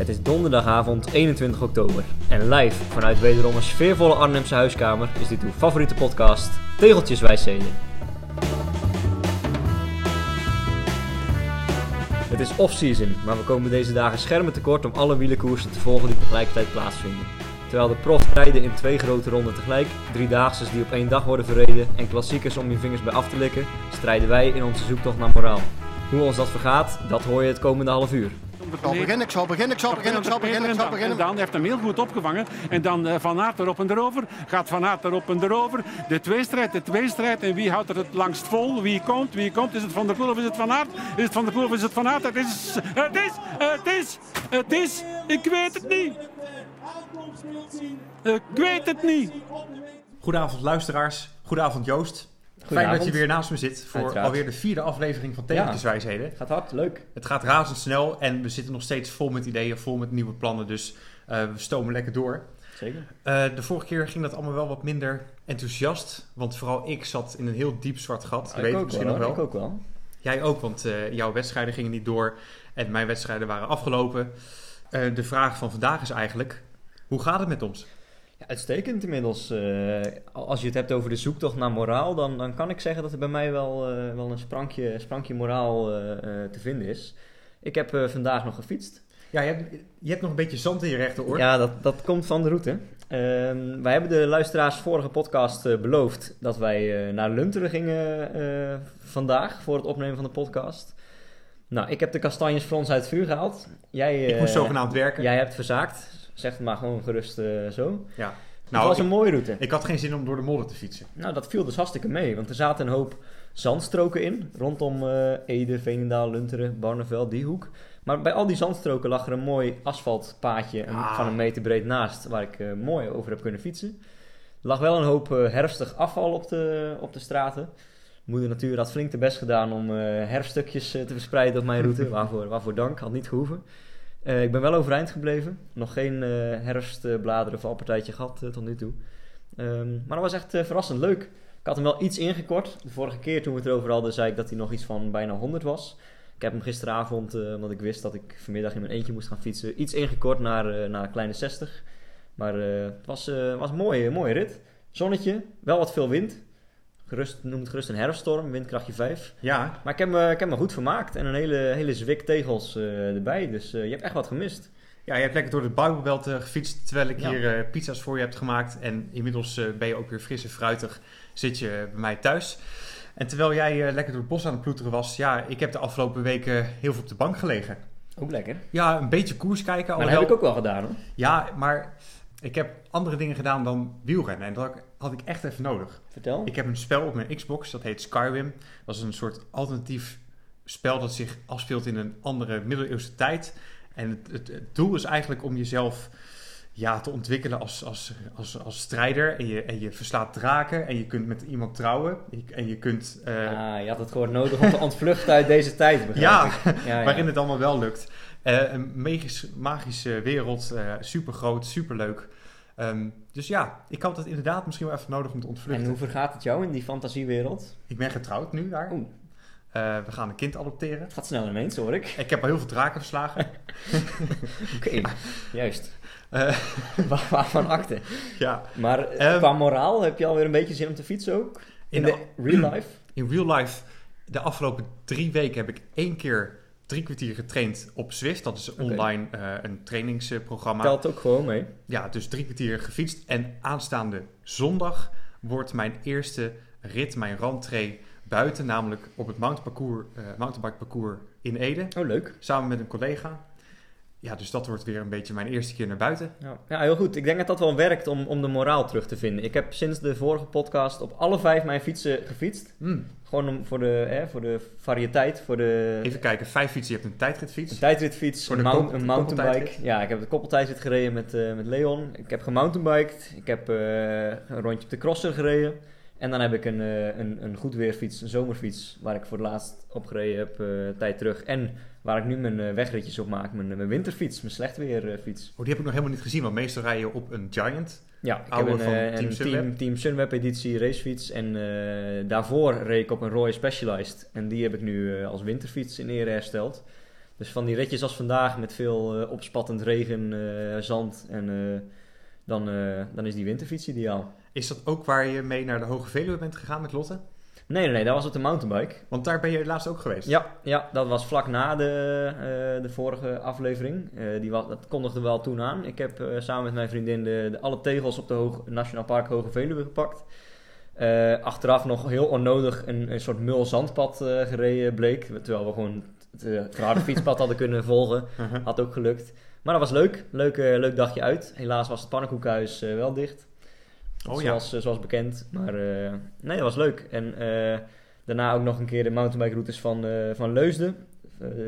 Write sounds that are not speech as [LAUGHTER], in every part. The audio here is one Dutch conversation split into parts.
Het is donderdagavond 21 oktober en live vanuit wederom een sfeervolle Arnhemse huiskamer is dit uw favoriete podcast, Tegeltjes Wijszeden. Het is off-season, maar we komen deze dagen schermen tekort om alle wielenkoersen te volgen die tegelijkertijd plaatsvinden. Terwijl de profs rijden in twee grote ronden tegelijk, driedaagses die op één dag worden verreden en klassiekers om je vingers bij af te likken, strijden wij in onze zoektocht naar moraal. Hoe ons dat vergaat, dat hoor je het komende half uur. Ik zal beginnen, ik zal beginnen, ik zal beginnen, ik zal beginnen, ik zal En beginnen. dan heeft hem heel goed opgevangen. En dan eh, Van Aert erop en erover. Gaat Van Aert erop en erover. De tweestrijd, de tweestrijd. En wie houdt er het langst vol? Wie komt? Wie komt? Is het Van der Poel of is het Van Aert? Is het Van der Poel of is het Van Aert? Het is, het is, het is, het is. Ik weet het niet. Ik weet het niet. Goedenavond luisteraars, goedenavond Joost. Fijn dat je weer naast me zit voor Uiteraard. alweer de vierde aflevering van Tegeltjeswijsheden. Gaat hard, leuk. Het gaat razendsnel en we zitten nog steeds vol met ideeën, vol met nieuwe plannen, dus eh, we stomen lekker door. Zeker. Eh, de vorige keer ging dat allemaal wel wat minder enthousiast, want vooral ik zat in een heel diep zwart gat. Je weet het misschien nog wel. Ik ook wel. Jij ook, want eh, jouw wedstrijden gingen niet door en mijn wedstrijden waren afgelopen. De vraag van vandaag is eigenlijk, hoe gaat het met ons? Ja, uitstekend inmiddels. Eh, als je het hebt over de zoektocht naar moraal, dan, dan kan ik zeggen dat er bij mij wel, eh, wel een sprankje, sprankje moraal eh, te vinden is. Ik heb vandaag nog gefietst. Ja, je hebt, je hebt nog een beetje zand in je rechteroor. Ja, dat, dat komt van de route. Ehm, wij hebben de luisteraars vorige podcast beloofd dat wij naar Lunteren gingen vandaag voor het opnemen van de podcast. Nou, ik heb de kastanjes voor ons uit het vuur gehaald. Jij, Ik moest zogenaamd werken. Jij hebt verzaakt. Zeg het maar gewoon gerust eh, zo. Ja. het Nou, was een mooie route. Ik had geen zin om door de modder te fietsen. Nou, dat viel dus hartstikke mee, want er zaten een hoop zandstroken in. Rondom eh, Ede, Veenendaal, Lunteren, Barneveld, die hoek. Maar bij al die zandstroken lag er een mooi asfaltpaadje Ah. van een meter breed naast, waar ik eh, mooi over heb kunnen fietsen. Er lag wel een hoop eh, herfstig afval op de, op de straten. Moeder Natuur had flink de best gedaan om herfststukjes te verspreiden op mijn route. [LAUGHS] waarvoor, waarvoor dank, had niet gehoeven. Eh, ik ben wel overeind gebleven. Nog geen eh herfstbladeren valpartijtje gehad eh, tot nu toe. Ehm, maar dat was echt verrassend leuk. Ik had hem wel iets ingekort. De vorige keer toen we het erover hadden, zei ik dat hij nog iets van bijna 100 was. Ik heb hem gisteravond, omdat ik wist dat ik vanmiddag in mijn eentje moest gaan fietsen, iets ingekort naar, naar een kleine 60. Maar het was, was een mooie, mooie rit. Zonnetje, wel wat veel wind. Gerust, noem het gerust een herfststorm, windkrachtje 5. Ja, Maar ik heb, me, ik heb me goed vermaakt en een hele, hele zwik tegels eh, erbij. Dus eh, je hebt echt wat gemist. ja, je hebt lekker door de Bijbelbelt eh, gefietst terwijl ik Ja. hier pizza's voor je heb gemaakt. En inmiddels ben je ook weer fris en fruitig, zit je bij mij thuis. En terwijl jij lekker door het bos aan het ploeteren was, ja, ik heb de afgelopen weken heel veel op de bank gelegen. Ook lekker. Ja, een beetje koers kijken. Maar dat heb ik ook wel gedaan hoor. Ja, maar ik heb andere dingen gedaan dan wielrennen. En dat ik- had ik echt even nodig. Vertel. Ik heb een spel op mijn Xbox, dat heet Skyrim. Dat is een soort alternatief spel dat zich afspeelt in een andere middeleeuwse tijd. En het, het, het doel is eigenlijk om jezelf ja, te ontwikkelen als, als, als, als strijder. En je, en je verslaat draken en je kunt met iemand trouwen. En je kunt... eh, Ah, je had het gewoon nodig om te ontvluchten uit deze tijd, ja, ja, waarin het allemaal wel lukt. Eh, een magisch, magische wereld, eh super groot, super leuk. Dus ja, ik had het inderdaad misschien wel even nodig om te ontvluchten. En hoe vergaat het jou in die fantasiewereld? Ik ben getrouwd nu daar. Oeh. Eh, we gaan een kind adopteren. Het gaat snel ineens, hoor ik. Ik heb al heel veel draken verslagen. [LAUGHS] Oké, juist. Eh, [LAUGHS] Waar- Waarvan akte. ja. Maar eh, Ehm, qua moraal heb je alweer een beetje zin om te fietsen ook? In, In de real life? [CLEARS THROAT] In real life, de afgelopen drie weken heb ik één keer drie kwartier getraind op Zwift. Dat is online eh, een trainingsprogramma. Telt ook gewoon mee. Ja, dus drie kwartier gefietst. En aanstaande zondag wordt mijn eerste rit, mijn rentree buiten. Namelijk op het mountainparcours, eh mountainbike parcours in Ede. Oh, leuk. Samen met een collega. Ja, dus dat wordt weer een beetje mijn eerste keer naar buiten. Ja. ja, heel goed. Ik denk dat dat wel werkt om, om de moraal terug te vinden. Ik heb sinds de vorige podcast op alle vijf mijn fietsen gefietst. Hmm. Gewoon om, voor, de, hè, voor de variëteit, voor de... Even kijken, vijf fietsen, je hebt een tijdritfiets. Een tijdritfiets, Voor een, mount- mountainbike. Ja, ik heb de koppeltijdrit gereden met, eh, met Leon. Ik heb gemountainbiked. Ik heb eh, een rondje op de crosser gereden. En dan heb ik een, eh, een, een goed weerfiets, een zomerfiets, waar ik voor het laatst op gereden heb, een tijd terug. En waar ik nu mijn eh, wegritjes op maak, mijn, mijn winterfiets, mijn slechtweerfiets. Oh, die heb ik nog helemaal niet gezien, want meestal rij je op een Giant. Ja, ik heb een, van eh, Team een Sunweb. team, team Sunweb editie racefiets. En daarvoor reed ik op een Roy Specialized. En die heb ik nu als winterfiets in ere hersteld. Dus van die ritjes als vandaag met veel opspattend regen, zand en dan, dan is die winterfiets ideaal. Is dat ook waar je mee naar de Hoge Veluwe bent gegaan met Lotte? Nee, nee, nee, dat was op de mountainbike. Want daar ben je laatst ook geweest. Ja, ja, dat was vlak na de, eh, de vorige aflevering. Eh, die was, dat kondigde wel toen aan. Ik heb eh, samen met mijn vriendin de, de, alle tegels op de Hoog, Nationaal Park Hoge Veluwe gepakt. Achteraf nog heel onnodig een, een soort mul-zandpad gereden bleek. Terwijl we gewoon het, het harde [LAUGHS] fietspad hadden kunnen volgen. Uh-huh. Had ook gelukt. Maar dat was leuk. Leuk, leuk dagje uit. Helaas was het pannenkoekhuis wel dicht. Oh ja. zoals, eh, zoals bekend. Maar eh, nee, dat was leuk. En eh, daarna ook nog een keer de mountainbike routes van, van Leusden.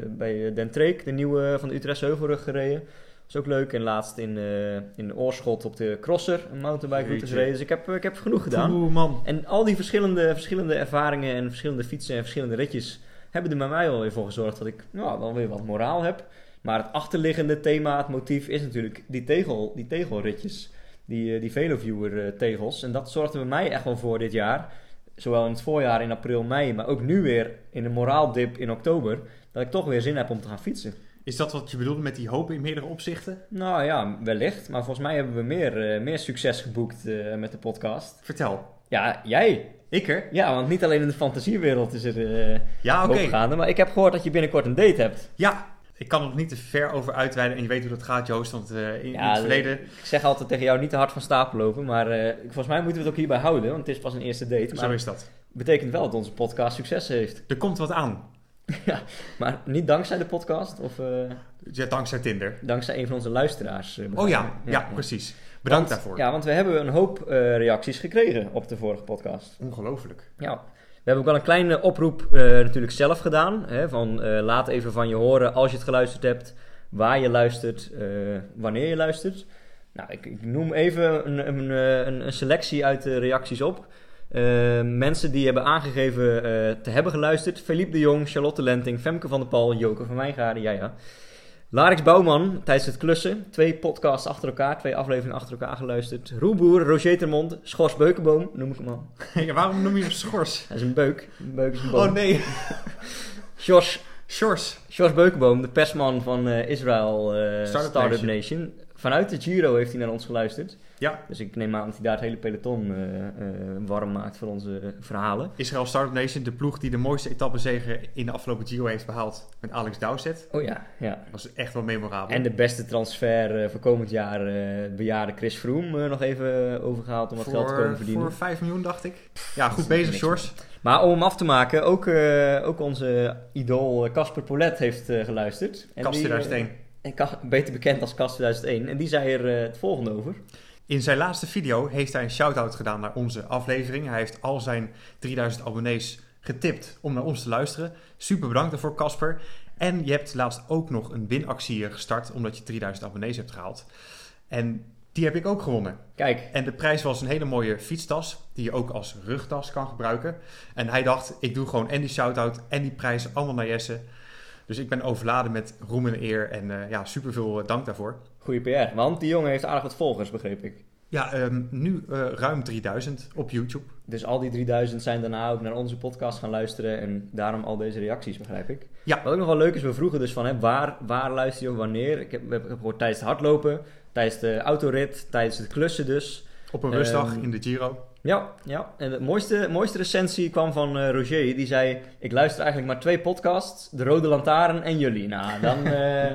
bij Den Treek, de nieuwe van de Utrechtse Heuvelrug gereden. was ook leuk. En laatst in, eh in Oorschot op de Crosser een mountainbike route Jeetje. gereden. Dus ik heb, ik heb genoeg gedaan. Oeh, man. En al die verschillende, verschillende ervaringen en verschillende fietsen en verschillende ritjes hebben er bij mij wel weer voor gezorgd dat ik nou, wel weer wat moraal heb. Maar het achterliggende thema, het motief is natuurlijk die, tegel, die tegelritjes. Die, eh, die Veloviewer eh, tegels. En dat zorgde bij mij echt wel voor dit jaar. Zowel in het voorjaar in april, mei, maar ook nu weer in een moraaldip in oktober. Dat ik toch weer zin heb om te gaan fietsen. Is dat wat je bedoelde met die hoop in meerdere opzichten? Nou ja, wellicht. Maar volgens mij hebben we meer, eh, meer succes geboekt met de podcast. Vertel. Ja, jij. Ik er? Ja, want niet alleen in de fantasiewereld is er eh Ja, oké. bovengaande. Maar ik heb gehoord dat je binnenkort een date hebt. Ja, ik kan er nog niet te ver over uitweiden. En je weet hoe dat gaat, Joost. Want eh, in, in Ja, het de- verleden... Ik zeg altijd tegen jou niet te hard van stapel lopen. Maar eh, volgens mij moeten we het ook hierbij houden. Want het is pas een eerste date. Zo Maar is dat. betekent wel dat onze podcast succes heeft. Er komt wat aan. [LAUGHS] Maar niet dankzij de podcast. Of eh, Ja, dankzij Tinder. dankzij een van onze luisteraars. eh, Oh ja, ja, precies. Bedankt Want- daarvoor. Ja, want we hebben een hoop eh, reacties gekregen op de vorige podcast. Ongelooflijk. Ja, hebben ook wel een kleine oproep eh, natuurlijk zelf gedaan. Hè, van eh, laat even van je horen als je het geluisterd hebt, waar je luistert, eh, wanneer je luistert. Nou, ik, ik noem even een, een, eh, een, selectie uit de reacties op. Eh, mensen die hebben aangegeven eh, te hebben geluisterd. Philippe de Jong, Charlotte Lenting, Femke van der Pal, Joke van Wijngaarden, ja. Larix Bouwman, tijdens het klussen. Twee podcasts achter elkaar, twee afleveringen achter elkaar geluisterd. Roeboer, Roger Termond, Schors Beukenboom, noem ik hem al. Ja, waarom noem je hem schors? Dat is een beuk. Een beuk is een boom. Oh nee. Jos, Shores. Jos Beukenboom, de persman van eh, Israël eh, Startup Startup, Nation. Nation. Vanuit de Giro heeft hij naar ons geluisterd. Ja. Dus ik neem aan dat hij daar het hele peloton eh, eh, warm maakt voor onze eh, verhalen. Israël Startup Nation, de ploeg die de mooiste etappezege in de afgelopen Giro heeft behaald met Alex Dowsett. Oh ja, ja. Dat was echt wel memorabel. En de beste transfer voor komend jaar, bejaarde Chris Froome, nog even eh, overgehaald om wat geld te komen verdienen. Voor 5 miljoen, dacht ik. Ja, goed bezig, Shores. Maar om hem af te maken, ook, ook onze idool Casper Paulet heeft geluisterd. Eh, 2001. En beter bekend als Kast 2001. En die zei er eh, het volgende over. In zijn laatste video heeft hij een shout-out gedaan naar onze aflevering. Hij heeft al zijn 3000 abonnees getipt om naar ons te luisteren. Super bedankt daarvoor, Casper. En je hebt laatst ook nog een winactie gestart, omdat je 3000 abonnees hebt gehaald. En die heb ik ook gewonnen. Kijk, En de prijs was een hele mooie fietstas, die je ook als rugtas kan gebruiken. En hij dacht, ik doe gewoon en die shout-out en die prijs allemaal naar Jesse. Dus ik ben overladen met roem en eer en eh, ja, super veel dank daarvoor. goede PR. Want die jongen heeft aardig wat volgers, begreep ik. Ja, ehm, nu eh, ruim 3000 op YouTube. Dus al die 3000 zijn daarna ook naar onze podcast gaan luisteren. En daarom al deze reacties, begrijp ik. Ja. Wat ook nog wel leuk is, we vroegen dus van hè, waar, waar luister je wanneer. Ik heb, ik heb gehoord tijdens het hardlopen, tijdens de autorit, tijdens het klussen dus. Op een rustdag Ehm, in de Giro. Ja, ja. En de mooiste, mooiste recensie kwam van eh, Roger. Die zei, ik luister eigenlijk maar twee podcasts. De Rode Lantaarn en jullie. Nou, dan, [LAUGHS] eh,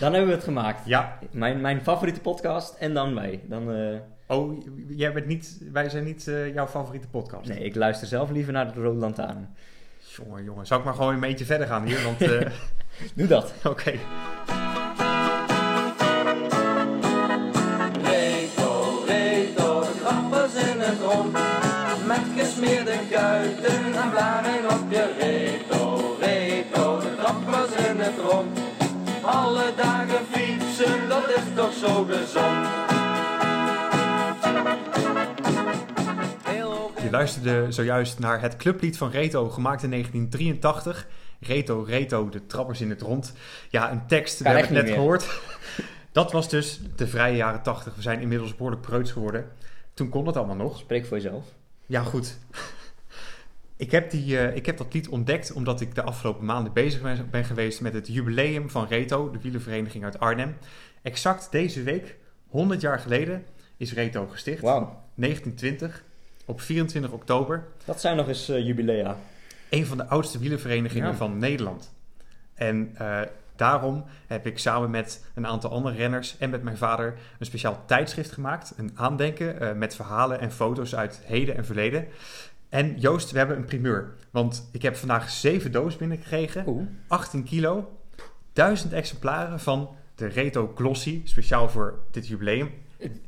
dan hebben we het gemaakt. Ja. Mijn, mijn favoriete podcast en dan wij. Dan, eh, Oh, jij bent niet, wij zijn niet jouw favoriete podcast. nee, ik luister zelf liever naar de Rode Lantaarn. Jongen, jongen. Zou ik maar gewoon een beetje verder gaan hier? Want, [LAUGHS] Doe dat. [LAUGHS] oké. Het rond. Met gesmeerde kuiten en blaren op je reto, reto, de trappers in het rond. Alle dagen fietsen, dat is toch zo gezond. Je luisterde zojuist naar het clublied van Reto, gemaakt in 1983. Reto, Reto, de trappers in het rond. Ja, een tekst, we hebben het net gehoord. Dat was dus de vrije jaren 80. We zijn inmiddels behoorlijk preuts geworden. Toen kon het allemaal nog. Spreek voor jezelf. Ja, goed. [LAUGHS] Ik heb, die, eh, ik heb dat lied ontdekt omdat ik de afgelopen maanden bezig ben, geweest met het jubileum van Reto, de wielervereniging uit Arnhem. Exact deze week, 100 jaar geleden, is Reto gesticht. Wauw, 1920, op 24 oktober. dat zijn nog eens eh, jubilea. Een van de oudste wielerverenigingen Ja. van Nederland. En eh, daarom heb ik samen met een aantal andere renners en met mijn vader een speciaal tijdschrift gemaakt. Een aandenken eh, met verhalen en foto's uit heden en verleden. En Joost, we hebben een primeur. Want ik heb vandaag zeven dozen binnengekregen. Oeh. 18 kilo. 1000 exemplaren van de Reto Glossy. Speciaal voor dit jubileum.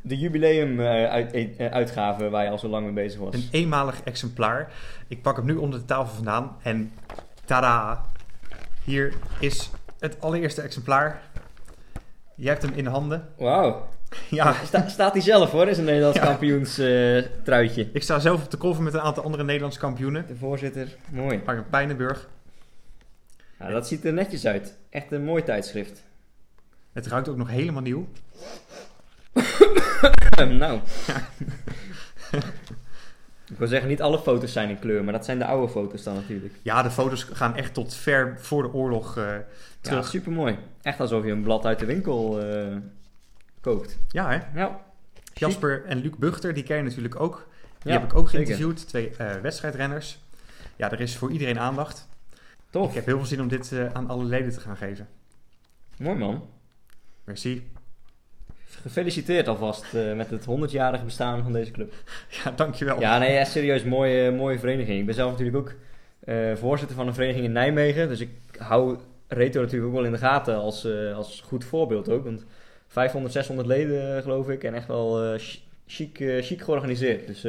De jubileum-uitgave waar je al zo lang mee bezig was. Een eenmalig exemplaar. Ik pak hem nu onder de tafel vandaan. En tada! Hier is het allereerste exemplaar. Je hebt hem in handen. Wauw. [LAUGHS] Ja, Sta- staat hij zelf hoor, is een Nederlands Ja. kampioens truitje. ik sta zelf op de cover met een aantal andere Nederlandse kampioenen. De voorzitter, mooi. Arjen Pijnenburg. Ja, dat ziet er netjes uit. Echt een mooi tijdschrift. Het ruikt ook nog helemaal nieuw. [COUGHS] nou. [LAUGHS] Ik wil zeggen, niet alle foto's zijn in kleur, maar dat zijn de oude foto's dan natuurlijk. Ja, de foto's gaan echt tot ver voor de oorlog Ja, terug. super mooi. Echt alsof je een blad uit de winkel eh, koopt. Ja, hè? Ja, Jasper en Luc Buchter, die ken je natuurlijk ook. Die Ja, heb ik ook zeker. geïnterviewd. Twee eh, wedstrijdrenners. Ja, er is voor iedereen aandacht. tof. Ik heb heel veel zin om dit aan alle leden te gaan geven. Mooi man. Merci. Gefeliciteerd alvast eh, met het 100-jarige bestaan van deze club. [LAUGHS] Ja, dankjewel. Ja, nee, serieus, mooie, mooie vereniging. Ik ben zelf natuurlijk ook eh, voorzitter van een vereniging in Nijmegen. Dus ik hou Reto natuurlijk ook wel in de gaten als, eh, als goed voorbeeld ook. Want 500, 600 leden geloof ik. En echt wel chi- chic, chic georganiseerd. Dus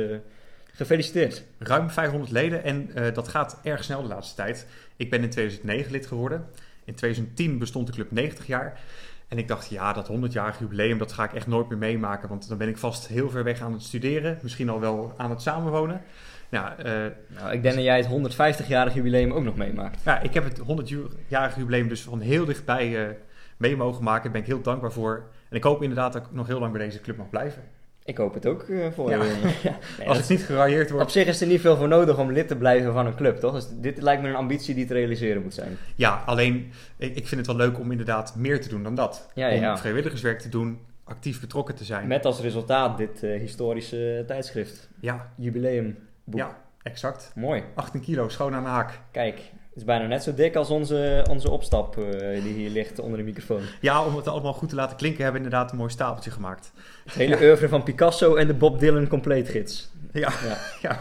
gefeliciteerd. Ruim 500 leden en dat gaat erg snel de laatste tijd. Ik ben in 2009 lid geworden. In 2010 bestond de club 90 jaar. En ik dacht, ja, dat 100-jarig jubileum, dat ga ik echt nooit meer meemaken. Want dan ben ik vast heel ver weg aan het studeren. Misschien al wel aan het samenwonen. Ja, eh, Nou, ik denk dat jij het 150-jarig jubileum ook nog meemaakt. ja, ik heb het 100-jarig jubileum dus van heel dichtbij eh, mee mogen maken. Daar ben ik heel dankbaar voor. En ik hoop inderdaad dat ik nog heel lang bij deze club mag blijven. Ik hoop het ook eh, voor Ja. je. [LAUGHS] Ja. Nee, Als het niet geraaieerd wordt. op zich is er niet veel voor nodig om lid te blijven van een club, toch? Dus dit lijkt me een ambitie die te realiseren moet zijn. Ja, alleen ik, ik vind het wel leuk om inderdaad meer te doen dan dat. Ja, ja. Om vrijwilligerswerk te doen, actief betrokken te zijn. Met als resultaat dit eh, historische tijdschrift. Ja, Jubileumboek. ja, exact. Mooi. 18 kilo, schoon aan de haak. Kijk, het is bijna net zo dik als onze, onze opstap eh, die hier ligt onder de microfoon. Ja, om het allemaal goed te laten klinken, hebben we inderdaad een mooi stapeltje gemaakt. Het hele oeuvre van Picasso en de Bob Dylan compleetgids. Ja, Ja. ja.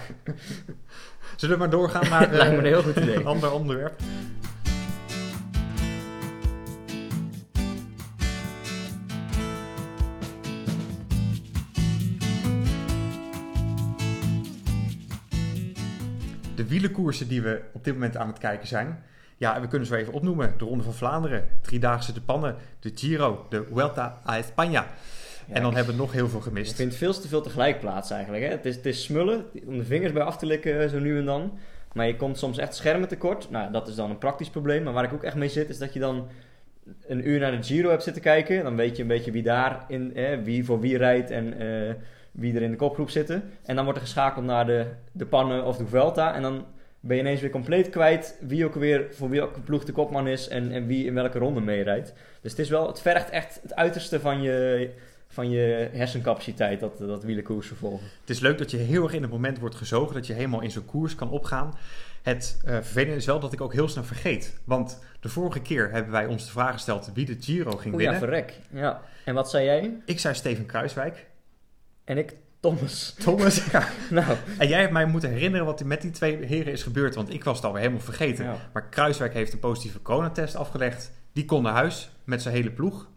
Zullen we maar doorgaan naar [LAUGHS] me eh, een heel goed idee. een ander onderwerp? Wielenkoersen die we op dit moment aan het kijken zijn. Ja, we kunnen ze even opnoemen. De Ronde van Vlaanderen, Driedaagse de Pannen, de Giro, de Vuelta a España. en dan hebben we nog heel veel gemist. vind veel te veel tegelijk plaats eigenlijk. Hè? Het, is, het is smullen, om de vingers bij af te likken eh, zo nu en dan. Maar je komt soms echt schermen tekort. Nou, dat is dan een praktisch probleem. Maar waar ik ook echt mee zit, is dat je dan een uur naar de Giro hebt zitten kijken. Dan weet je een beetje wie daar in, eh, wie voor wie rijdt en eh, wie er in de kopgroep zitten. En dan wordt er geschakeld naar de, de Pannen of de Vuelta. En dan ben je ineens weer compleet kwijt wie ook weer voor welke ploeg de kopman is en, en wie in welke ronde meerijdt. Dus het is wel, het vergt echt het uiterste van je, van je hersencapaciteit, dat, dat wielenkoersen volgen. Het is leuk dat je heel erg in het moment wordt gezogen, dat je helemaal in zo'n koers kan opgaan. Het eh, vervelende is wel dat ik ook heel snel vergeet. Want de vorige keer hebben wij ons de vraag gesteld wie de Giro ging Oeh ja, winnen. verrek. Ja. En wat zei jij? ik zei Steven Kruiswijk. En ik, Thomas. Thomas, [LAUGHS] ja. Nou, En jij hebt mij moeten herinneren wat er met die twee heren is gebeurd, want ik was het alweer helemaal vergeten. ja. Maar Kruiswijk heeft een positieve coronatest afgelegd. Die kon naar huis met zijn hele ploeg.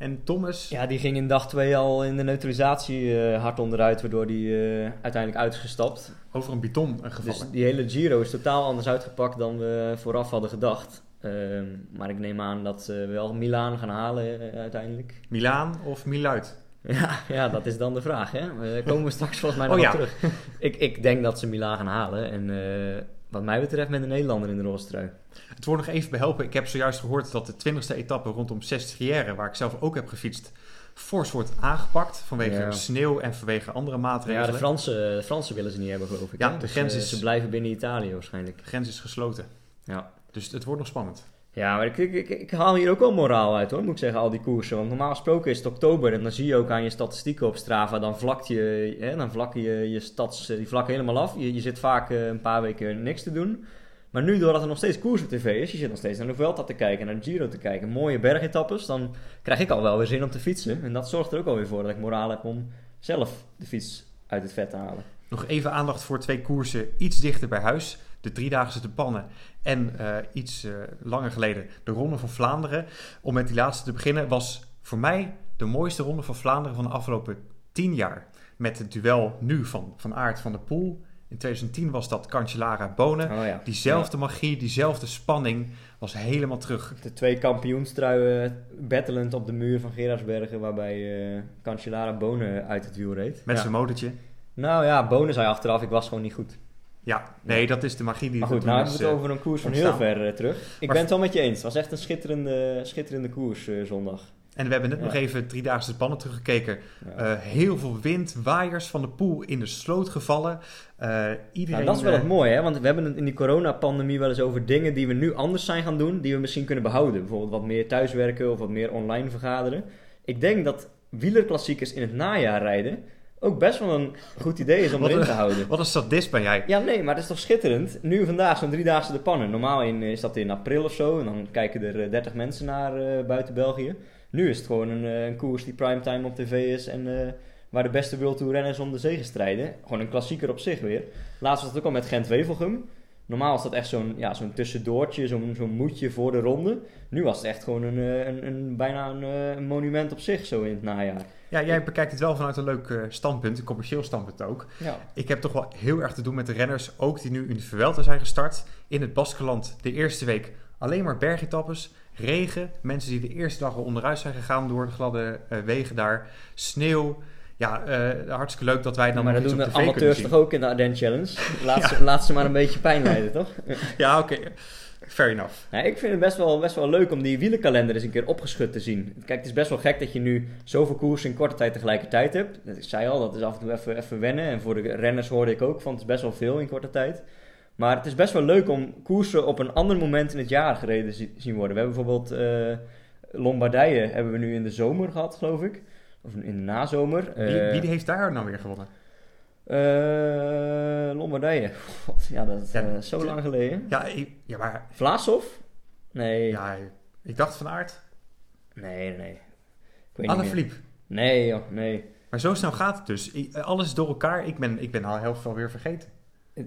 En Thomas, ja, die ging in dag 2 al in de neutralisatie eh, hard onderuit, waardoor die eh, uiteindelijk uit is gestapt. over een biton eh, gevallen. Dus die hele Giro is totaal anders uitgepakt dan we vooraf hadden gedacht. Ehm, maar ik neem aan dat ze wel Milaan gaan halen uiteindelijk. Milaan of Miluid? [LAUGHS] Ja, ja, dat is dan de vraag. Hè? Daar komen we straks volgens mij nog Oh, ja. terug. [LAUGHS] Ik, ik denk dat ze Milaan gaan halen. En eh, wat mij betreft met een Nederlander in de roze trui. Het wordt nog even behelpen. Ik heb zojuist gehoord dat de 20e etappe rondom Sestriere, waar ik zelf ook heb gefietst, fors wordt aangepakt vanwege Ja. sneeuw en vanwege andere Ja, maatregelen. de Fransen, de Fransen willen ze niet hebben, geloof ik. Ja, hè? de Dus, grens eh, is- Ze blijven binnen Italië waarschijnlijk. De grens is gesloten. Ja. Dus het wordt nog spannend. Ja, maar ik, ik, ik, haal hier ook wel moraal uit hoor, moet ik zeggen, al die koersen. Want normaal gesproken is het oktober en dan zie je ook aan je statistieken op Strava, dan vlakt je, hè, dan vlakken je, je stads, die vlakken helemaal af. Je, je zit vaak eh, een paar weken niks te doen. Maar nu, doordat er nog steeds koers op tv is, je zit nog steeds naar de te kijken, naar de Giro te kijken, mooie bergetappes, dan krijg ik al wel weer zin om te fietsen. En dat zorgt er ook alweer voor dat ik moraal heb om zelf de fiets uit het vet te halen. Nog even aandacht voor twee koersen iets dichter bij huis. De Driedaagse de Pannen en eh, iets eh, langer geleden de Ronde van Vlaanderen. Om met die laatste te beginnen was voor mij de mooiste Ronde van Vlaanderen van de afgelopen tien jaar. Met het duel nu van Van Aert van de Poel. In 2010 was dat Cancellara Bonen. Oh ja. Diezelfde magie, diezelfde spanning was helemaal terug. De twee kampioenstruien battlend op de muur van Gerardsbergen, waarbij eh Cancellara Bonen uit het wiel reed. Met Ja. zijn motortje. Nou ja, Bonen zei achteraf, ik was gewoon niet goed. Ja, nee, dat is de magie die Maar goed, nou hebben we het eh, over een koers van ontstaan. heel ver eh, terug. Ik Maar- ben het wel met je eens. Het was echt een schitterende, schitterende koers eh, zondag. En we hebben net Ja. nog even Driedaagse de Pannen teruggekeken. Ja. Heel veel wind, waaiers van de Poel in de sloot gevallen. Eh, iedereen, Nou, dat is wel het mooie, hè? want we hebben het in die coronapandemie wel eens over dingen die we nu anders zijn gaan doen, die we misschien kunnen behouden. Bijvoorbeeld wat meer thuiswerken of wat meer online vergaderen. Ik denk dat wielerklassiekers in het najaar rijden ook best wel een goed idee is om Wat erin een- te houden. Wat een sadist ben jij. Ja, nee, maar het is toch schitterend. Nu vandaag zo'n driedaagse de pannen. Normaal in, is dat in april of zo. En dan kijken er eh, 30 mensen naar eh, buiten België. Nu is het gewoon een, eh, een koers die primetime op tv is. En eh, waar de beste World Tour renners om de zege strijden. Gewoon een klassieker op zich weer. Laatst was het ook al met Gent-Wevelgem. Normaal is dat echt zo'n ja, zo'n tussendoortje, zo'n zo'n moedje voor de ronde. Nu was het echt gewoon een, eh, een, een, bijna een, eh, een monument op zich zo in het najaar. Ja, jij bekijkt het wel vanuit een leuk eh, standpunt, een commercieel standpunt ook. Ja. Ik heb toch wel heel erg te doen met de renners, ook die nu in de Vuelta zijn gestart. In het Baskeland de eerste week alleen maar bergetappes, regen, mensen die de eerste dag al onderuit zijn gegaan door de gladde eh, wegen daar, sneeuw. Ja, eh, hartstikke leuk dat wij dan maar dat doen de amateurs toch ook in de Ardennes Challenge? Laat, [LAUGHS] ze, laat ze maar een beetje pijn lijden, toch? Ja, oké. Fair enough. Nou, ik vind het best wel, best wel leuk om die wielenkalender eens een keer opgeschud te zien. Kijk, het is best wel gek dat je nu zoveel koersen in korte tijd tegelijkertijd hebt. Ik zei al, dat is af en toe even, even wennen. En voor de renners hoorde ik ook van het is best wel veel in korte tijd. Maar het is best wel leuk om koersen op een ander moment in het jaar gereden zi- zien worden. We hebben bijvoorbeeld eh, Lombardije hebben we nu in de zomer gehad, geloof ik. Of in de nazomer. Wie, Eh, wie heeft daar nou weer gewonnen? Eh, Lombardije. God, ja, dat is Ja, eh, zo lang geleden. Ja, ik, ja maar Vlaasov? Nee. ja, ik dacht van Aert. Nee, nee. Ik weet Anne. Philippe. Nee, joh, nee. Maar zo snel gaat het dus. I- Alles door elkaar. Ik ben, ik ben al heel veel weer vergeten.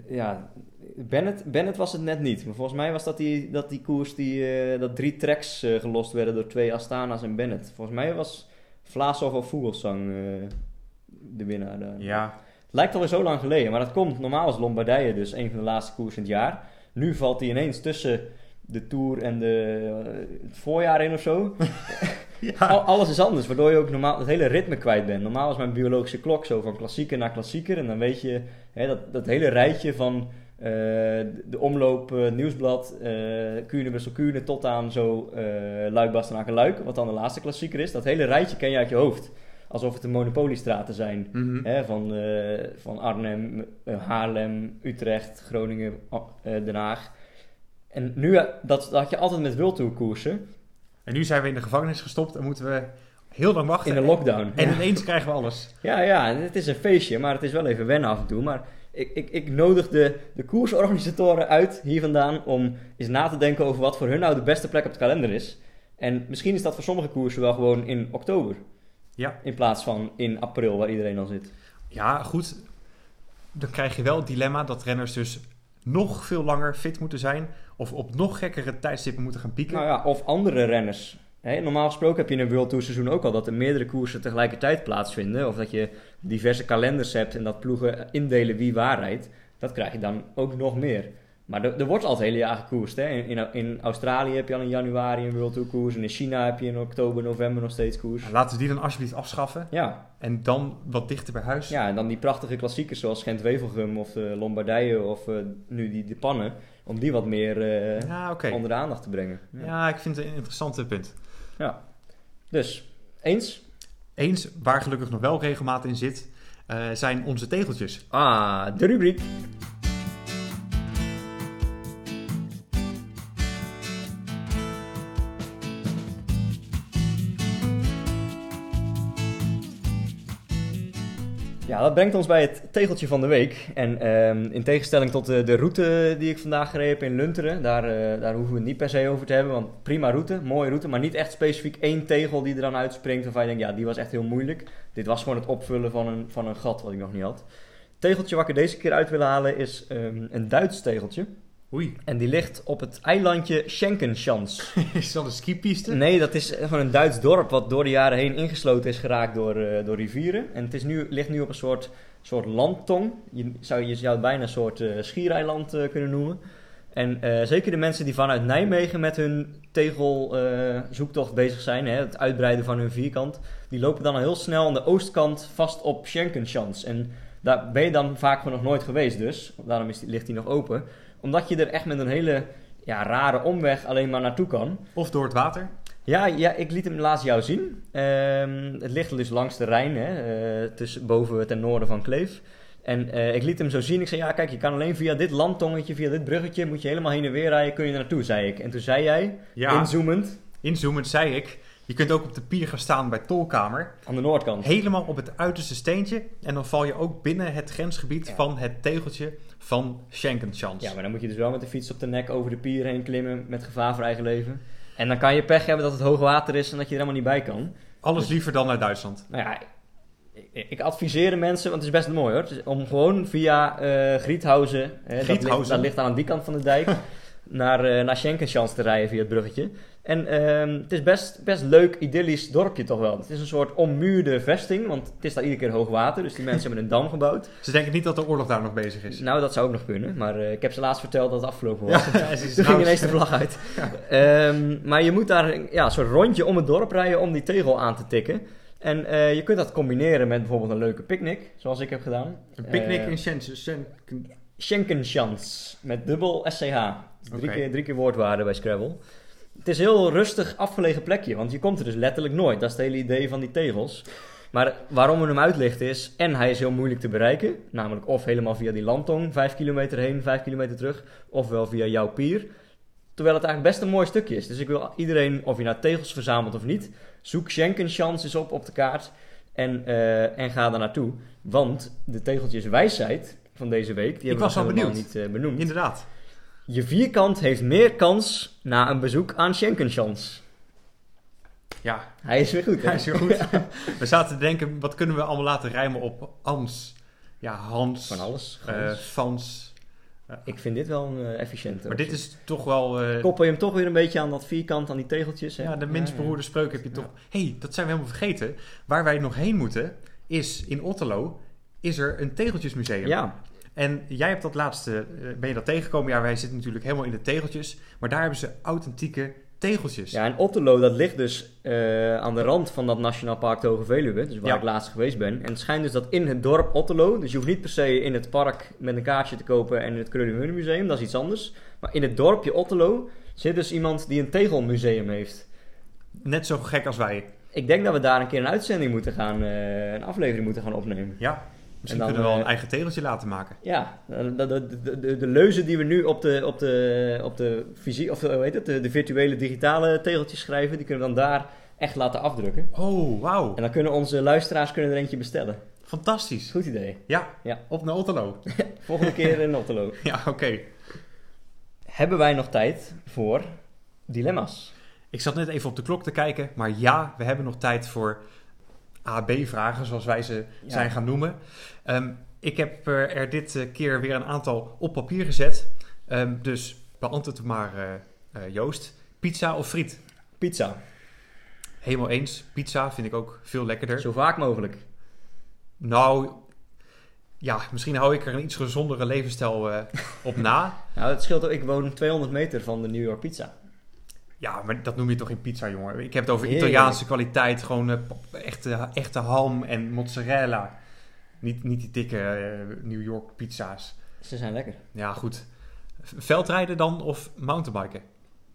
Ja, Bennett, Bennett was het net niet. Maar volgens mij was dat die, dat die koers die, eh, dat drie tracks eh, gelost werden door twee Astana's en Bennett. Volgens mij was Vlaasov of Vogelsang eh, de winnaar daar. Ja, lijkt alweer zo lang geleden, maar dat komt. Normaal is Lombardije dus een van de laatste koers in het jaar. Nu valt hij ineens tussen de Tour en de, eh, het voorjaar in of zo. [LAUGHS] Al- alles is anders, waardoor je ook normaal het hele ritme kwijt bent. Normaal is mijn biologische klok zo van klassieker naar klassieker. En dan weet je hè, dat, dat hele rijtje van eh, de, omloop, eh, nieuwsblad, eh Kuurne, Brussel, Kuurne tot aan zo eh Luik, Bastenaken, Luik. Wat dan de laatste klassieker is. Dat hele rijtje ken je uit je hoofd. Alsof het de monopoliestraten zijn. Mhm. Hè, van, eh, van Arnhem, eh, Haarlem, Utrecht, Groningen, eh, Den Haag. En nu, dat, dat had je altijd met wildtourkoersen En nu zijn we in de gevangenis gestopt en moeten we heel lang wachten. in de lockdown. En Ja. ineens krijgen we alles. Ja, ja, het is een feestje, maar het is wel even wennen af en toe. Maar ik, ik, ik nodig de, de koersorganisatoren uit hier vandaan om eens na te denken over wat voor hun nou de beste plek op de kalender is. En misschien is dat voor sommige koersen wel gewoon in oktober, Ja. in plaats van in april, waar iedereen al zit. Ja, goed. Dan krijg je wel het dilemma dat renners dus nog veel langer fit moeten zijn. Of op nog gekkere tijdstippen moeten gaan pieken. Nou ja, of andere renners. Normaal gesproken heb je in een World Tour seizoen ook al dat er meerdere koersen tegelijkertijd plaatsvinden. Of dat je diverse kalenders hebt en dat ploegen indelen wie waar rijdt. Dat krijg je dan ook nog meer. Maar er, er wordt altijd hele jaar gekoerst. Hè. In, in, in Australië heb je al in januari een World Tour koers. En in China heb je in oktober, november nog steeds koers. Laten we die dan alsjeblieft afschaffen. Ja, En dan wat dichter bij huis. ja en dan die prachtige klassiekers zoals Gent-Wevelgem of de Lombardije of eh, nu die de Pannen. Om die wat meer eh, Ja, onder de aandacht te brengen. Ja, ik vind het een interessante punt. Ja. Dus, eens? Eens, waar gelukkig nog wel regelmaat in zit, eh, zijn onze tegeltjes. Ah, de rubriek. Ja, dat brengt ons bij het tegeltje van de week. En ehm, in tegenstelling tot de, de route die ik vandaag gereden heb in Lunteren, daar, eh, daar hoeven we het niet per se over te hebben. Want prima route, mooie route, maar niet echt specifiek één tegel die er dan uitspringt. Waarvan je denkt, ja, die was echt heel moeilijk. Dit was gewoon het opvullen van een, van een gat wat ik nog niet had. Het tegeltje wat ik er deze keer uit wil halen is ehm, een Duits tegeltje. Oei, En die ligt op het eilandje Schenkenschans. [LAUGHS] is dat een skipiste? Nee, dat is gewoon een Duits dorp wat door de jaren heen ingesloten is geraakt door, eh, door rivieren. En het is nu, ligt nu op een soort, soort landtong. Je zou, je zou het bijna een soort eh, schiereiland eh, kunnen noemen. En zeker de mensen die vanuit Nijmegen met hun tegelzoektocht bezig zijn, hè, het uitbreiden van hun vierkant, die lopen dan al heel snel aan de oostkant vast op Schenkenschans. En daar ben je dan vaak nog nooit geweest dus. Daarom is die, ligt die nog open. Omdat je er echt met een hele ja, rare omweg alleen maar naartoe kan. Of door het water? Ja, ja, ik liet hem laatst jou zien. Ehm, het ligt dus langs de Rijn, hè, eh, tussen, boven ten noorden van Kleef. En eh, ik liet hem zo zien. Ik zei, ja kijk, je kan alleen via dit landtongetje, via dit bruggetje, moet je helemaal heen en weer rijden, kun je er naartoe, zei ik. En toen zei jij, Ja, inzoomend, inzoomend zei ik. Je kunt ook op de pier gaan staan bij Tolkamer. aan de noordkant. Helemaal op het uiterste steentje. En dan val je ook binnen het grensgebied Ja. van het tegeltje van Schenkenschans. Ja, maar dan moet je dus wel met de fiets op de nek over de pier heen klimmen, met gevaar voor eigen leven. En dan kan je pech hebben dat het hoog water is en dat je er helemaal niet bij kan. Alles liever dan naar Duitsland. Nou ja, ik, ik adviseer de mensen, want het is best mooi hoor, dus om gewoon via Griethausen, hè, dat, ligt, Griethausen? dat ligt aan die kant van de dijk, [LAUGHS] naar, eh naar Schenkenschans te rijden via het bruggetje. En ehm, het is best, best leuk, idyllisch dorpje toch wel. Het is een soort ommuurde vesting, want het is daar iedere keer hoog water, dus die mensen hebben een dam gebouwd. Ze denken niet dat de oorlog daar nog bezig is. Nou, dat zou ook nog kunnen, maar eh, ik heb ze laatst verteld dat het afgelopen was. Ja, [LAUGHS] is Toen ging ineens de vlag uit. [LAUGHS] Ehm, maar je moet daar ja, een soort rondje om het dorp rijden om die tegel aan te tikken. En eh, je kunt dat combineren met bijvoorbeeld een leuke picknick, zoals ik heb gedaan. Een picknick Eh, in Schenken. Schenken- Schenkenschans, met dubbel SCH. Drie, keer, drie keer woordwaarde bij Scrabble. Het is een heel rustig afgelegen plekje, want je komt er dus letterlijk nooit. Dat is het hele idee van die tegels. Maar waarom we hem uitlichten is, en hij is heel moeilijk te bereiken. Namelijk of helemaal via die landtong, vijf kilometer heen, vijf kilometer terug. Ofwel via jouw pier. Terwijl het eigenlijk best een mooi stukje is. Dus ik wil iedereen, of je nou tegels verzamelt of niet, zoek Schenkenschans eens op op de kaart. En, eh, en ga daar naartoe. Want de tegeltjes wijsheid van deze week, die hebben was we helemaal benieuwd. niet eh, benoemd. Inderdaad. Je vierkant heeft meer kans na een bezoek aan Schenkenschans. Ja, Hij is weer goed, hè? hij is heel goed. [LAUGHS] We zaten te denken, wat kunnen we allemaal laten rijmen op Ans? Ja, Hans. Van alles. eh, Gewoon. Fans. ik vind dit wel een eh, efficiënte. Maar dit is toch wel... eh, Koppel je hem toch weer een beetje aan dat vierkant, aan die tegeltjes. Hè? ja, de minst beroerde spreuk heb je toch... hey, dat zijn we helemaal vergeten. Waar wij nog heen moeten, is in Otterlo, is er een tegeltjesmuseum. Ja, En jij hebt dat laatste, eh, ben je dat tegengekomen? Ja, wij zitten natuurlijk helemaal in de tegeltjes. Maar daar hebben ze authentieke tegeltjes. ja, en Otterlo, dat ligt dus eh, aan de rand van dat Nationaal Park de Hoge Veluwe. Dus waar Ja. ik laatst geweest ben. En het schijnt dus dat in het dorp Otterlo, dus je hoeft niet per se in het park met een kaartje te kopen en in het Krullenmuren Museum, dat is iets anders. Maar in het dorpje Otterlo zit dus iemand die een tegelmuseum heeft. Net zo gek als wij. Ik denk dat we daar een keer een uitzending moeten gaan, eh, een aflevering moeten gaan opnemen. Ja, misschien En dan, kunnen we wel eh, een eigen tegeltje laten maken. Ja, de, de, de, de, de leuzen die we nu op de, op de, op de, fysie, of de, hoe heet het, de, de virtuele digitale tegeltjes schrijven, die kunnen we dan daar echt laten afdrukken. Oh, wauw. En dan kunnen onze luisteraars kunnen er eentje bestellen. Fantastisch. Goed idee. Ja, Ja. op naar Otterlo. [LAUGHS] Volgende keer in Otterlo. [LAUGHS] ja, oké. Hebben wij nog tijd voor dilemma's? Ik zat net even op de klok te kijken. Maar ja, we hebben nog tijd voor AB-vragen, zoals wij ze Ja. zijn gaan noemen. Ehm, ik heb eh, er dit eh, keer weer een aantal op papier gezet. Ehm, dus beantwoord maar, eh, Joost. Pizza of friet? Pizza. Helemaal eens. Pizza vind ik ook veel lekkerder. Zo vaak mogelijk. Nou, ja, misschien hou ik er een iets gezondere levensstijl op na. [LAUGHS] Nou, het scheelt ook. Ik woon 200 meter van de New York Pizza. Ja, maar dat noem je toch geen pizza, jongen? Ik heb het over Heerlijk. Italiaanse kwaliteit. Gewoon echte ham en mozzarella. Niet, niet die dikke eh, New York pizza's. Ze zijn lekker. Ja, goed. Veldrijden dan of mountainbiken?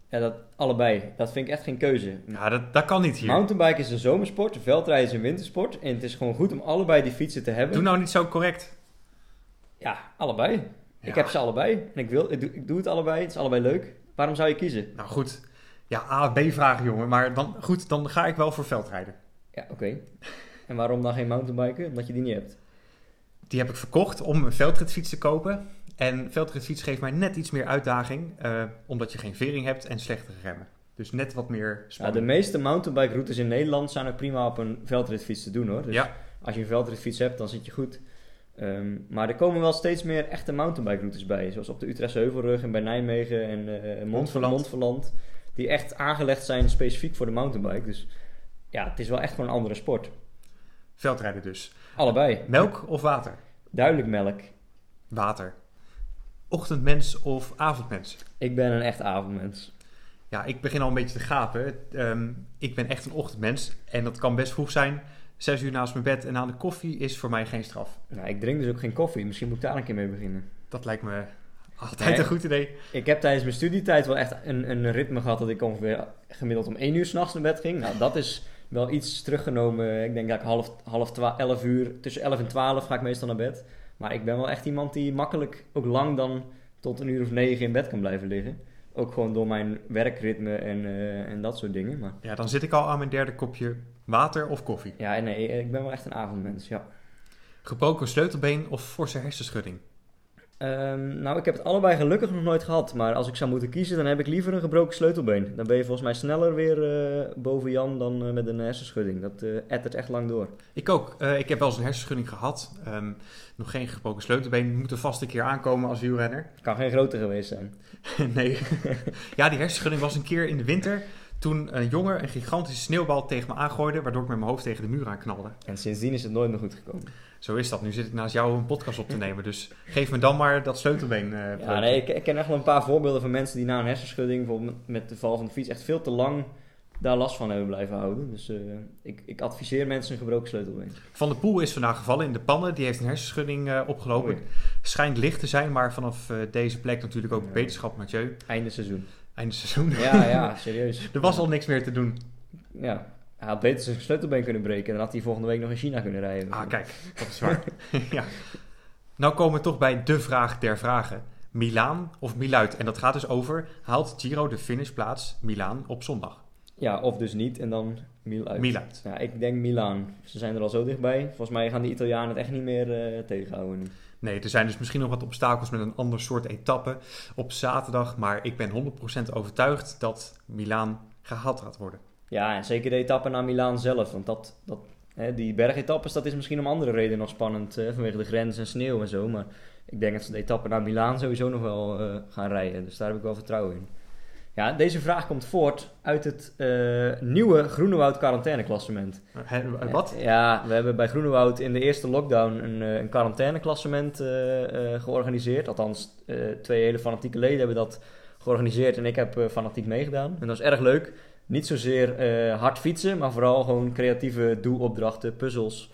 Ja, dat, allebei. Dat vind ik echt geen keuze. Ja, dat, dat kan niet hier. Mountainbiken is een zomersport, veldrijden is een wintersport. En het is gewoon goed om allebei die fietsen te hebben. Doe nou niet zo correct. Ja, allebei. Ja. Ik heb ze allebei. En ik, wil, ik, doe, ik doe het allebei. Het is allebei leuk. Waarom zou je kiezen? Nou goed. Ja, A, B vragen jongen. Maar dan, goed, dan ga ik wel voor veldrijden. Ja, oké. En waarom dan geen mountainbiken? Omdat je die niet hebt. Die heb ik verkocht om een veldritfiets te kopen. En veldritfiets geeft mij net iets meer uitdaging. eh, omdat je geen vering hebt en slechtere remmen. Dus net wat meer Ja, de spanning. meeste mountainbike routes in Nederland zijn ook prima op een veldritfiets te doen hoor. Dus Ja, als je een veldritfiets hebt, dan zit je goed. Ehm, maar er komen wel steeds meer echte mountainbike routes bij. Zoals op de Utrechtse Heuvelrug en bij Nijmegen en. Montferland. Montferland. Die echt aangelegd zijn specifiek voor de mountainbike. Dus ja, het is wel echt gewoon een andere sport. veldrijden dus. Allebei. Melk of water? Duidelijk melk. Water. Ochtendmens of avondmens? Ik ben een echt avondmens. Ja, ik begin al een beetje te gapen. Ehm, ik ben echt een ochtendmens. En dat kan best vroeg zijn. Zes uur naast mijn bed en aan de koffie is voor mij geen straf. Nou, ik drink dus ook geen koffie. Misschien moet ik daar een keer mee beginnen. Dat lijkt me altijd Nee. een goed idee. Ik heb tijdens mijn studietijd wel echt een, een ritme gehad dat ik ongeveer gemiddeld om 1 uur s'nachts naar bed ging. Nou, dat is wel iets teruggenomen. Ik denk dat ik half, half twa- 11 uur, tussen 11 en 12 ga ik meestal naar bed. Maar ik ben wel echt iemand die makkelijk ook lang dan tot een uur of negen in bed kan blijven liggen. Ook gewoon door mijn werkritme en, eh, en dat soort dingen. Maar Ja, dan zit ik al aan mijn derde kopje water of koffie. ja, nee, ik ben wel echt een avondmens, ja. Gebroken sleutelbeen of forse hersenschudding? Ehm, nou, ik heb het allebei gelukkig nog nooit gehad. Maar als ik zou moeten kiezen, dan heb ik liever een gebroken sleutelbeen. Dan ben je volgens mij sneller weer eh, boven Jan dan eh, met een hersenschudding. Dat eh ettert echt lang door. Ik ook. Ik heb wel eens een hersenschudding gehad. Ehm, nog geen gebroken sleutelbeen. Moet er vast een keer aankomen als wielrenner. [LAUGHS] Kan geen groter geweest zijn. [LAUGHS] nee. ja, die hersenschudding was een keer in de winter. Toen een jongen een gigantische sneeuwbal tegen me aangooide. Waardoor ik met mijn hoofd tegen de muur aan knalde. En sindsdien is het nooit meer goed gekomen. Zo is dat. Nu zit ik naast jou een podcast op te nemen. Dus geef me dan maar dat sleutelbeen. eh, Ja, nee, ik, ik ken echt wel een paar voorbeelden van mensen die na een hersenschudding, bijvoorbeeld met de val van de fiets, echt veel te lang daar last van hebben blijven houden. Dus eh, ik, ik adviseer mensen een gebroken sleutelbeen. Van de Poel is vandaag gevallen in de pannen. Die heeft een hersenschudding eh, opgelopen. Oei. Schijnt licht te zijn, maar vanaf deze plek natuurlijk ook Ja. wetenschap Mathieu. Einde seizoen. Einde seizoen. Ja, ja, [LAUGHS] serieus. er was al niks meer te doen. Ja. Hij had beter zijn sleutelbeen kunnen breken en dan had hij volgende week nog in China kunnen rijden. Ah, kijk, dat is waar. [LAUGHS] ja. Nou komen we toch bij de vraag der vragen. Milaan of Miluid? En dat gaat dus over, haalt Giro de finishplaats Milaan op zondag? Ja, of dus niet en dan Miel uit. Miluid. Ja, ik denk Milaan. Ze zijn er al zo dichtbij. Volgens mij gaan die Italianen het echt niet meer eh, tegenhouden nu. Nee, er zijn dus misschien nog wat obstakels met een ander soort etappe op zaterdag. Maar ik ben 100% overtuigd dat Milaan gehaald gaat worden. Ja, en zeker de etappe naar Milaan zelf. Want dat, dat, hè, die bergetappes, dat is misschien om andere redenen nog spannend. eh, vanwege de grens en sneeuw en zo. Maar ik denk dat ze de etappe naar Milaan sowieso nog wel eh, gaan rijden. Dus daar heb ik wel vertrouwen in. Ja, deze vraag komt voort uit het eh, nieuwe Groenewoud quarantaineklassement. Hè, wat? Ja, we hebben bij Groenewoud in de eerste lockdown een, eh, een quarantaineklassement georganiseerd. Althans, twee hele fanatieke leden hebben dat georganiseerd en ik heb fanatiek meegedaan. En dat is erg leuk. Niet zozeer eh, hard fietsen, maar vooral gewoon creatieve doelopdrachten, puzzels.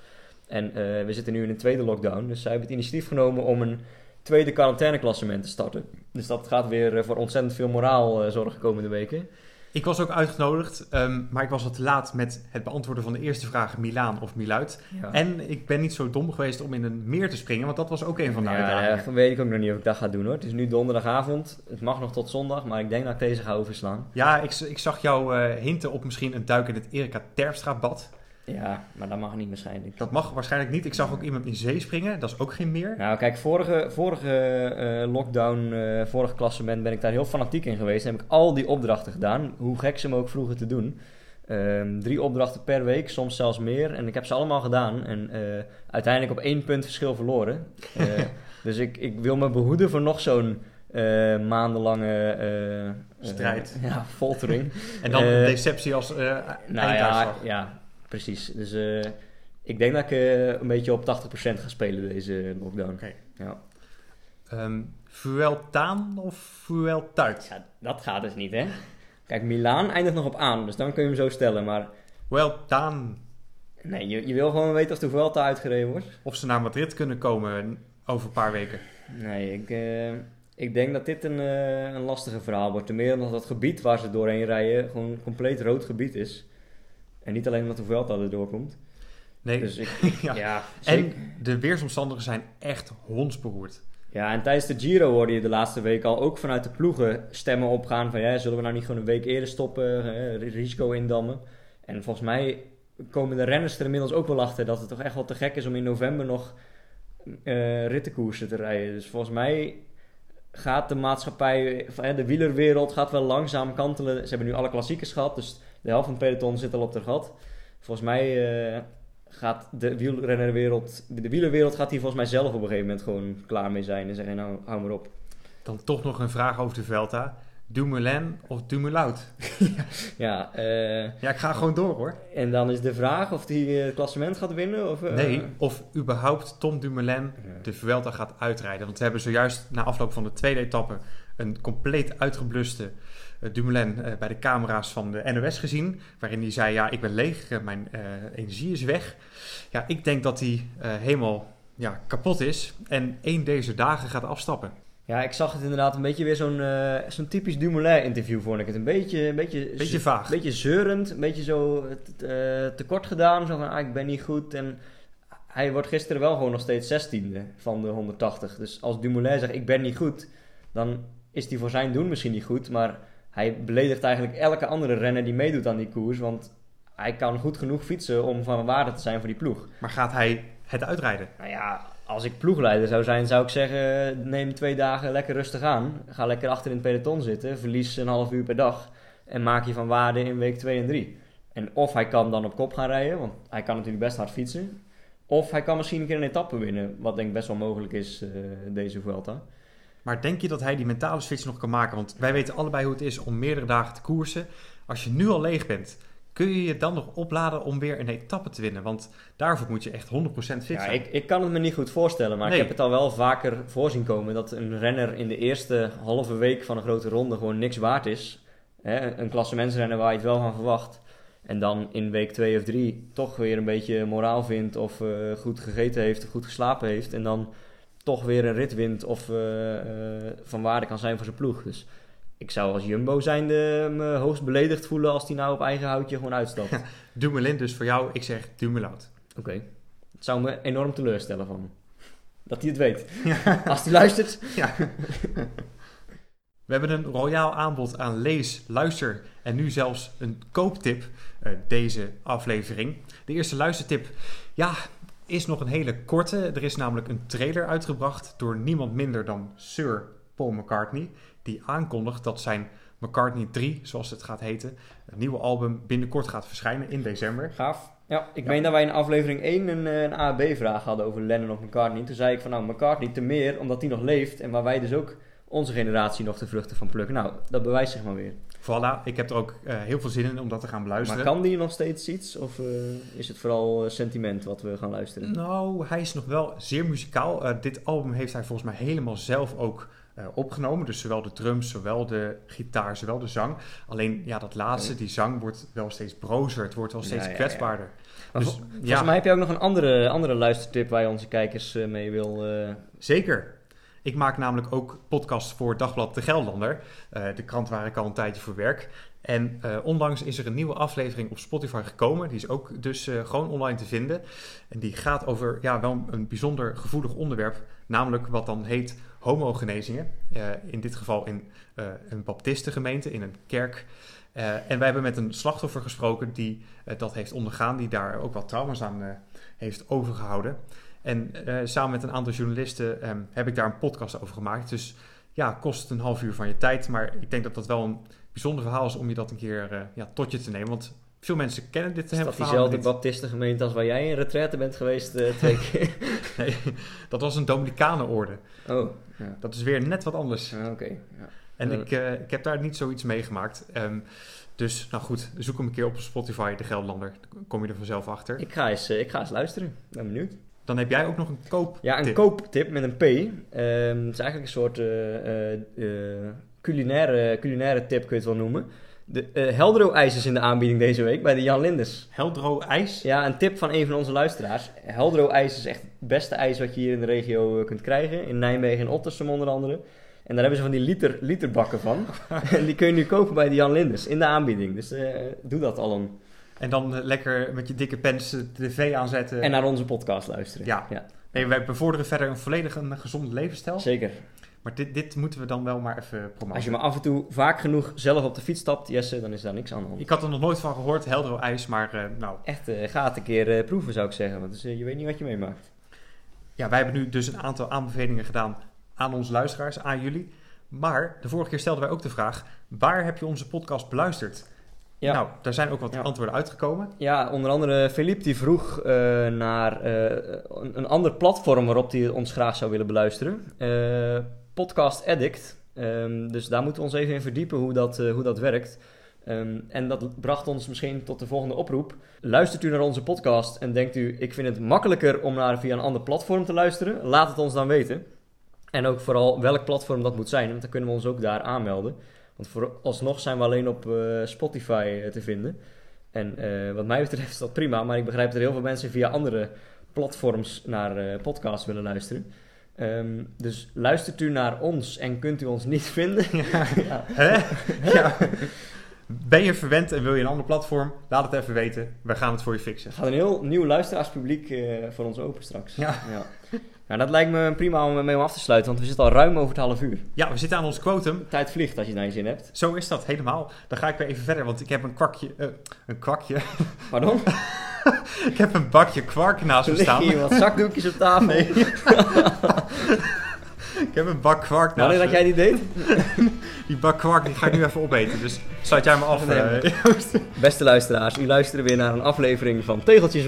En eh, we zitten nu in een tweede lockdown, dus zij hebben het initiatief genomen om een tweede quarantaineklassement te starten. Dus dat gaat weer eh, voor ontzettend veel moraal zorgen komende weken. Ik was ook uitgenodigd, ehm, maar ik was wat te laat met het beantwoorden van de eerste vraag Milaan of Miluid. Ja. En ik ben niet zo dom geweest om in een meer te springen, want dat was ook een van de ja, uitdagingen. dat weet ik ook nog niet of ik dat ga doen hoor. Het is nu donderdagavond. Het mag nog tot zondag, maar ik denk dat ik deze ga overslaan. Ja, ik, ik zag jou eh, hinten op misschien een duik in het Erika Terpstra bad. Ja, maar dat mag niet waarschijnlijk. Dat mag waarschijnlijk niet. Ik zag ook iemand in zee springen, dat is ook geen meer. Nou, kijk, vorige, vorige eh, lockdown, eh vorige klassement ben ik daar heel fanatiek in geweest. En heb ik al die opdrachten gedaan, hoe gek ze me ook vroegen te doen. Ehm, drie opdrachten per week, soms zelfs meer. En ik heb ze allemaal gedaan. En eh, uiteindelijk op één punt verschil verloren. [LAUGHS] Dus ik, ik wil me behoeden voor nog zo'n maandenlange Strijd. [LAUGHS] ja, foltering. En dan een deceptie als eh Nou ja, ja, precies. Dus eh, ik denk dat ik eh, een beetje op 80% ga spelen deze lockdown. Oké. Ja. Ehm, Vueltaan of Vueltuit? ja, dat gaat dus niet, hè? Kijk, Milaan eindigt nog op aan, dus dan kun je hem zo stellen. Maar Vueltaan. nee, je, je wil gewoon weten of de Vuelta uitgereden wordt. Of ze naar Madrid kunnen komen over een paar weken. Nee, ik, eh, Ik denk dat dit een, een lastige verhaal wordt. Ten meer omdat dat gebied waar ze doorheen rijden gewoon compleet rood gebied is. En niet alleen omdat de Vuelta er doorkomt. Nee, Dus ik, [LAUGHS] Ja. en de weersomstandigheden zijn echt hondsberoerd. Ja, en tijdens de Giro hoorde je de laatste week al ook vanuit de ploegen stemmen opgaan van ja, zullen we nou niet gewoon een week eerder stoppen, hè, risico indammen. En volgens mij komen de renners er inmiddels ook wel achter dat het toch echt wel te gek is om in november nog eh rittenkoersen te rijden. Dus volgens mij gaat de maatschappij, hè, de wielerwereld gaat wel langzaam kantelen. Ze hebben nu alle klassiekers gehad, dus de helft van het peloton zit al op de gat. Volgens mij eh, gaat de wielrennerwereld, de wielerwereld gaat hier volgens mij zelf op een gegeven moment gewoon klaar mee zijn en zeggen nou hou maar op. Dan toch nog een vraag over de Vuelta. Dumoulin of Dumoulin? [LAUGHS] Ja, eh, Ja, ik ga gewoon door hoor. en dan is de vraag of hij het klassement gaat winnen of... eh, Nee, of überhaupt Tom Dumoulin de Vuelta gaat uitrijden. Want we hebben zojuist na afloop van de tweede etappe een compleet uitgebluste eh, Dumoulin eh, bij de camera's van de NOS gezien. Waarin hij zei, ja, ik ben leeg, eh, mijn eh, energie is weg. Ja, ik denk dat hij eh, helemaal ja, kapot is en één deze dagen gaat afstappen. Ja, ik zag het inderdaad een beetje weer zo'n eh, zo'n typisch Dumoulin-interview, vond ik het. Een beetje, een beetje, Beetje vaag. Een beetje zeurend, een beetje zo eh, tekort gedaan. Zo van, ah, ik ben niet goed. En hij wordt gisteren wel gewoon nog steeds zestiende van de 180. Dus als Dumoulin zegt, ik ben niet goed, dan is hij voor zijn doen misschien niet goed. Maar hij beledigt eigenlijk elke andere renner die meedoet aan die koers. Want hij kan goed genoeg fietsen om van waarde te zijn voor die ploeg. Maar gaat hij het uitrijden? Nou ja, als ik ploegleider zou zijn, zou ik zeggen: neem twee dagen lekker rustig aan. Ga lekker achter in het peloton zitten. Verlies een half uur per dag. En maak je van waarde in week 2 en 3. En of hij kan dan op kop gaan rijden, want hij kan natuurlijk best hard fietsen. Of hij kan misschien een keer een etappe winnen, wat denk ik best wel mogelijk is eh, deze Vuelta. Maar denk je dat hij die mentale switch nog kan maken? Want wij weten allebei hoe het is om meerdere dagen te koersen. Als je nu al leeg bent, kun je je dan nog opladen om weer een etappe te winnen? Want daarvoor moet je echt 100% fit Ja, zijn. ik, ik kan het me niet goed voorstellen, maar Nee. ik heb het al wel vaker voorzien komen dat een renner in de eerste halve week van een grote ronde gewoon niks waard is. Hè, een klassementsrenner waar je het wel van verwacht. En dan in week 2 of 3 toch weer een beetje moraal vindt of eh, goed gegeten heeft of goed geslapen heeft. En dan toch weer een rit wint of eh, eh, van waarde kan zijn voor zijn ploeg. Dus ik zou als Jumbo zijnde me hoogst beledigd voelen als hij nou op eigen houtje gewoon uitstapt. Dumoulin dus voor jou, ik zeg Dumoulin. Oké. Het zou me enorm teleurstellen van. Dat hij het weet. [LAUGHS] Als hij luistert. We hebben een royaal aanbod aan lees, luister en nu zelfs een kooptip eh, deze aflevering. De eerste luistertip, ja, is nog een hele korte. Er is namelijk een trailer uitgebracht door niemand minder dan Sir Paul McCartney. Die aankondigt dat zijn McCartney 3, zoals het gaat heten, een nieuwe album binnenkort gaat verschijnen in december. Gaaf. Ja, ik Ja. meen dat wij in aflevering 1 een, eh, een A-B-vraag hadden over Lennon of McCartney. Toen zei ik van nou, McCartney te meer, omdat hij nog leeft. En waar wij dus ook onze generatie nog de vruchten van plukken. Nou, dat bewijst zich maar weer. Voilà, ik heb er ook eh, heel veel zin in om dat te gaan beluisteren. Maar kan die nog steeds iets? Of eh, is het vooral eh, sentiment wat we gaan luisteren? Nou, hij is nog wel zeer muzikaal. Dit album heeft hij volgens mij helemaal zelf ook opgenomen. Dus zowel de drums, zowel de gitaar, zowel de zang. Alleen ja, dat laatste, die zang, wordt wel steeds brozer. Het wordt wel steeds Ja, ja, ja. kwetsbaarder. Maar dus, vol- Volgens mij heb je ook nog een andere, andere luistertip waar je onze kijkers mee wil... zeker. Ik maak namelijk ook podcasts voor Dagblad De Gelderlander. eh, de krant waar ik al een tijdje voor werk. En eh, onlangs is er een nieuwe aflevering op Spotify gekomen. Die is ook dus eh, gewoon online te vinden. En die gaat over ja, wel een bijzonder gevoelig onderwerp. Namelijk wat dan heet homogenezingen. In dit geval in een baptistengemeente, in een kerk. En wij hebben met een slachtoffer gesproken die dat heeft ondergaan. Die daar ook wat trauma's aan heeft overgehouden. En eh, samen met een aantal journalisten ehm, heb ik daar een podcast over gemaakt. Dus ja, kost een half uur van je tijd. Maar ik denk dat dat wel een bijzonder verhaal is om je dat een keer eh, ja, tot je te nemen. Want veel mensen kennen dit is dat diezelfde baptistengemeente als waar jij in retraite bent geweest eh, twee [LAUGHS] keer? Nee, dat was een Dominicanenorde. Oh, ja. Dat is weer net wat anders. Ah, Oké. ja. En ik, ik heb daar niet zoiets meegemaakt. Ehm, dus nou goed, zoek hem een keer op Spotify, De Gelderlander. Dan kom je er vanzelf achter. Ik ga, eens, ik ga eens luisteren. Ben benieuwd. Dan heb jij ook nog een koop. Ja, een tip. kooptip met een P. Ehm, het is eigenlijk een soort eh, eh, eh, culinaire, culinaire tip, kun je het wel noemen. De eh Heldro-ijs is in de aanbieding deze week bij de Jan Linders. Heldro IJs. Ja, een tip van een van onze luisteraars. Heldro-ijs is echt het beste ijs wat je hier in de regio kunt krijgen. In Nijmegen en Ottersum onder andere. En daar hebben ze van die liter, literbakken van. [LAUGHS] en die kun je nu kopen bij de Jan Linders in de aanbieding. Dus doe dat al een. En dan eh, lekker met je dikke pens de tv aanzetten. En naar onze podcast luisteren. Ja. Nee, wij bevorderen verder een volledig een gezonde levensstijl. Zeker. Maar dit, dit moeten we dan wel maar even promoten. Als je maar af en toe vaak genoeg zelf op de fiets stapt, Jesse, dan is daar niks aan de hand. Ik had er nog nooit van gehoord, Heldero IJs, maar eh, nou... Echt, eh, ga het een keer eh, proeven zou ik zeggen, want dus, eh, je weet niet wat je meemaakt. Ja, wij hebben nu dus een aantal aanbevelingen gedaan aan onze luisteraars, aan jullie. Maar de vorige keer stelden wij ook de vraag, waar heb je onze podcast beluisterd? Ja. Nou, daar zijn ook wat Ja. antwoorden uitgekomen. Ja, onder andere Philippe die vroeg eh, naar eh, een, ander platform waarop hij ons graag zou willen beluisteren. Eh, Podcast Addict. Ehm, dus daar moeten we ons even in verdiepen hoe dat, hoe dat werkt. Ehm, en dat bracht ons misschien tot de volgende oproep. Luistert u naar onze podcast en denkt u, ik vind het makkelijker om naar via een ander platform te luisteren? Laat het ons dan weten. En ook vooral welk platform dat moet zijn, want dan kunnen we ons ook daar aanmelden. Want vooralsnog zijn we alleen op eh, Spotify eh, te vinden. En eh, wat mij betreft is dat prima, maar ik begrijp dat er heel veel mensen via andere platforms naar podcasts willen luisteren. Ehm, dus luistert u naar ons en kunt u ons niet vinden? [LAUGHS] ja. [LAUGHS] Hè? ja. Ben je verwend en wil je een ander platform? Laat het even weten. We gaan het voor je fixen. Er gaat een heel nieuw luisteraarspubliek voor ons open straks. Ja. Nou, dat lijkt me prima om mee om af te sluiten, want we zitten al ruim over het half uur. Ja, we zitten aan ons quotum. Tijd vliegt als je naar je zin hebt. Zo is dat helemaal. Dan ga ik weer even verder, want ik heb een kwakje... eh, een kwakje? [LAUGHS] Pardon? ik heb een bakje kwark naast me staan. hier wat zakdoekjes op tafel. Nee. [LAUGHS] ik heb een bak kwark naast Wanneer dat me. jij die deed? [LAUGHS] Die bak kwark die ga ik nu even opeten. Dus sluit jij me af. Nee, eh, Beste luisteraars, u luistert weer naar een aflevering van Tegeltjes.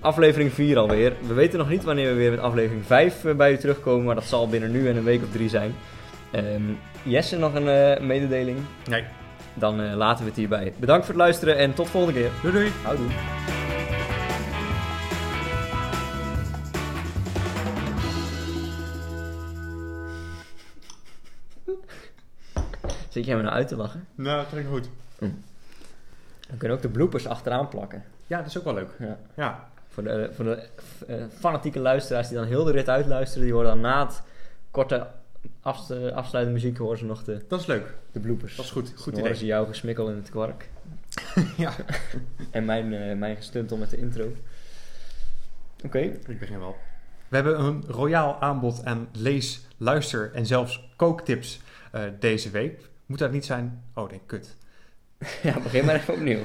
Aflevering 4 alweer. We weten nog niet wanneer we weer met aflevering 5 eh, bij u terugkomen, maar dat zal binnen nu en een week of drie zijn. Ehm, Jesse, nog een eh, mededeling? nee. Dan eh, laten we het hierbij. Bedankt voor het luisteren en tot volgende keer. Doei doei. Houdoe. Zit jij me nou uit te lachen? Nou, dat klinkt goed. We kunnen ook de bloopers achteraan plakken. Ja, dat is ook wel leuk. Ja. Ja. Voor de, voor de eh, fanatieke luisteraars die dan heel de rit uitluisteren, die horen dan na het korte afs- eh, afsluitende muziek horen ze nog de, Dat is leuk. de bloopers. Dat is goed. Dan Goed horen idee. ze jouw gesmikkel in het kwark. [LAUGHS] Ja. [LAUGHS] En mijn, eh mijn gestuntel met de intro. Oké. Ik begin wel. We hebben een royaal aanbod aan lees, luister en zelfs kooktips eh, deze week. Moet dat niet zijn? Oh nee, kut. [LAUGHS] Ja, begin maar even opnieuw.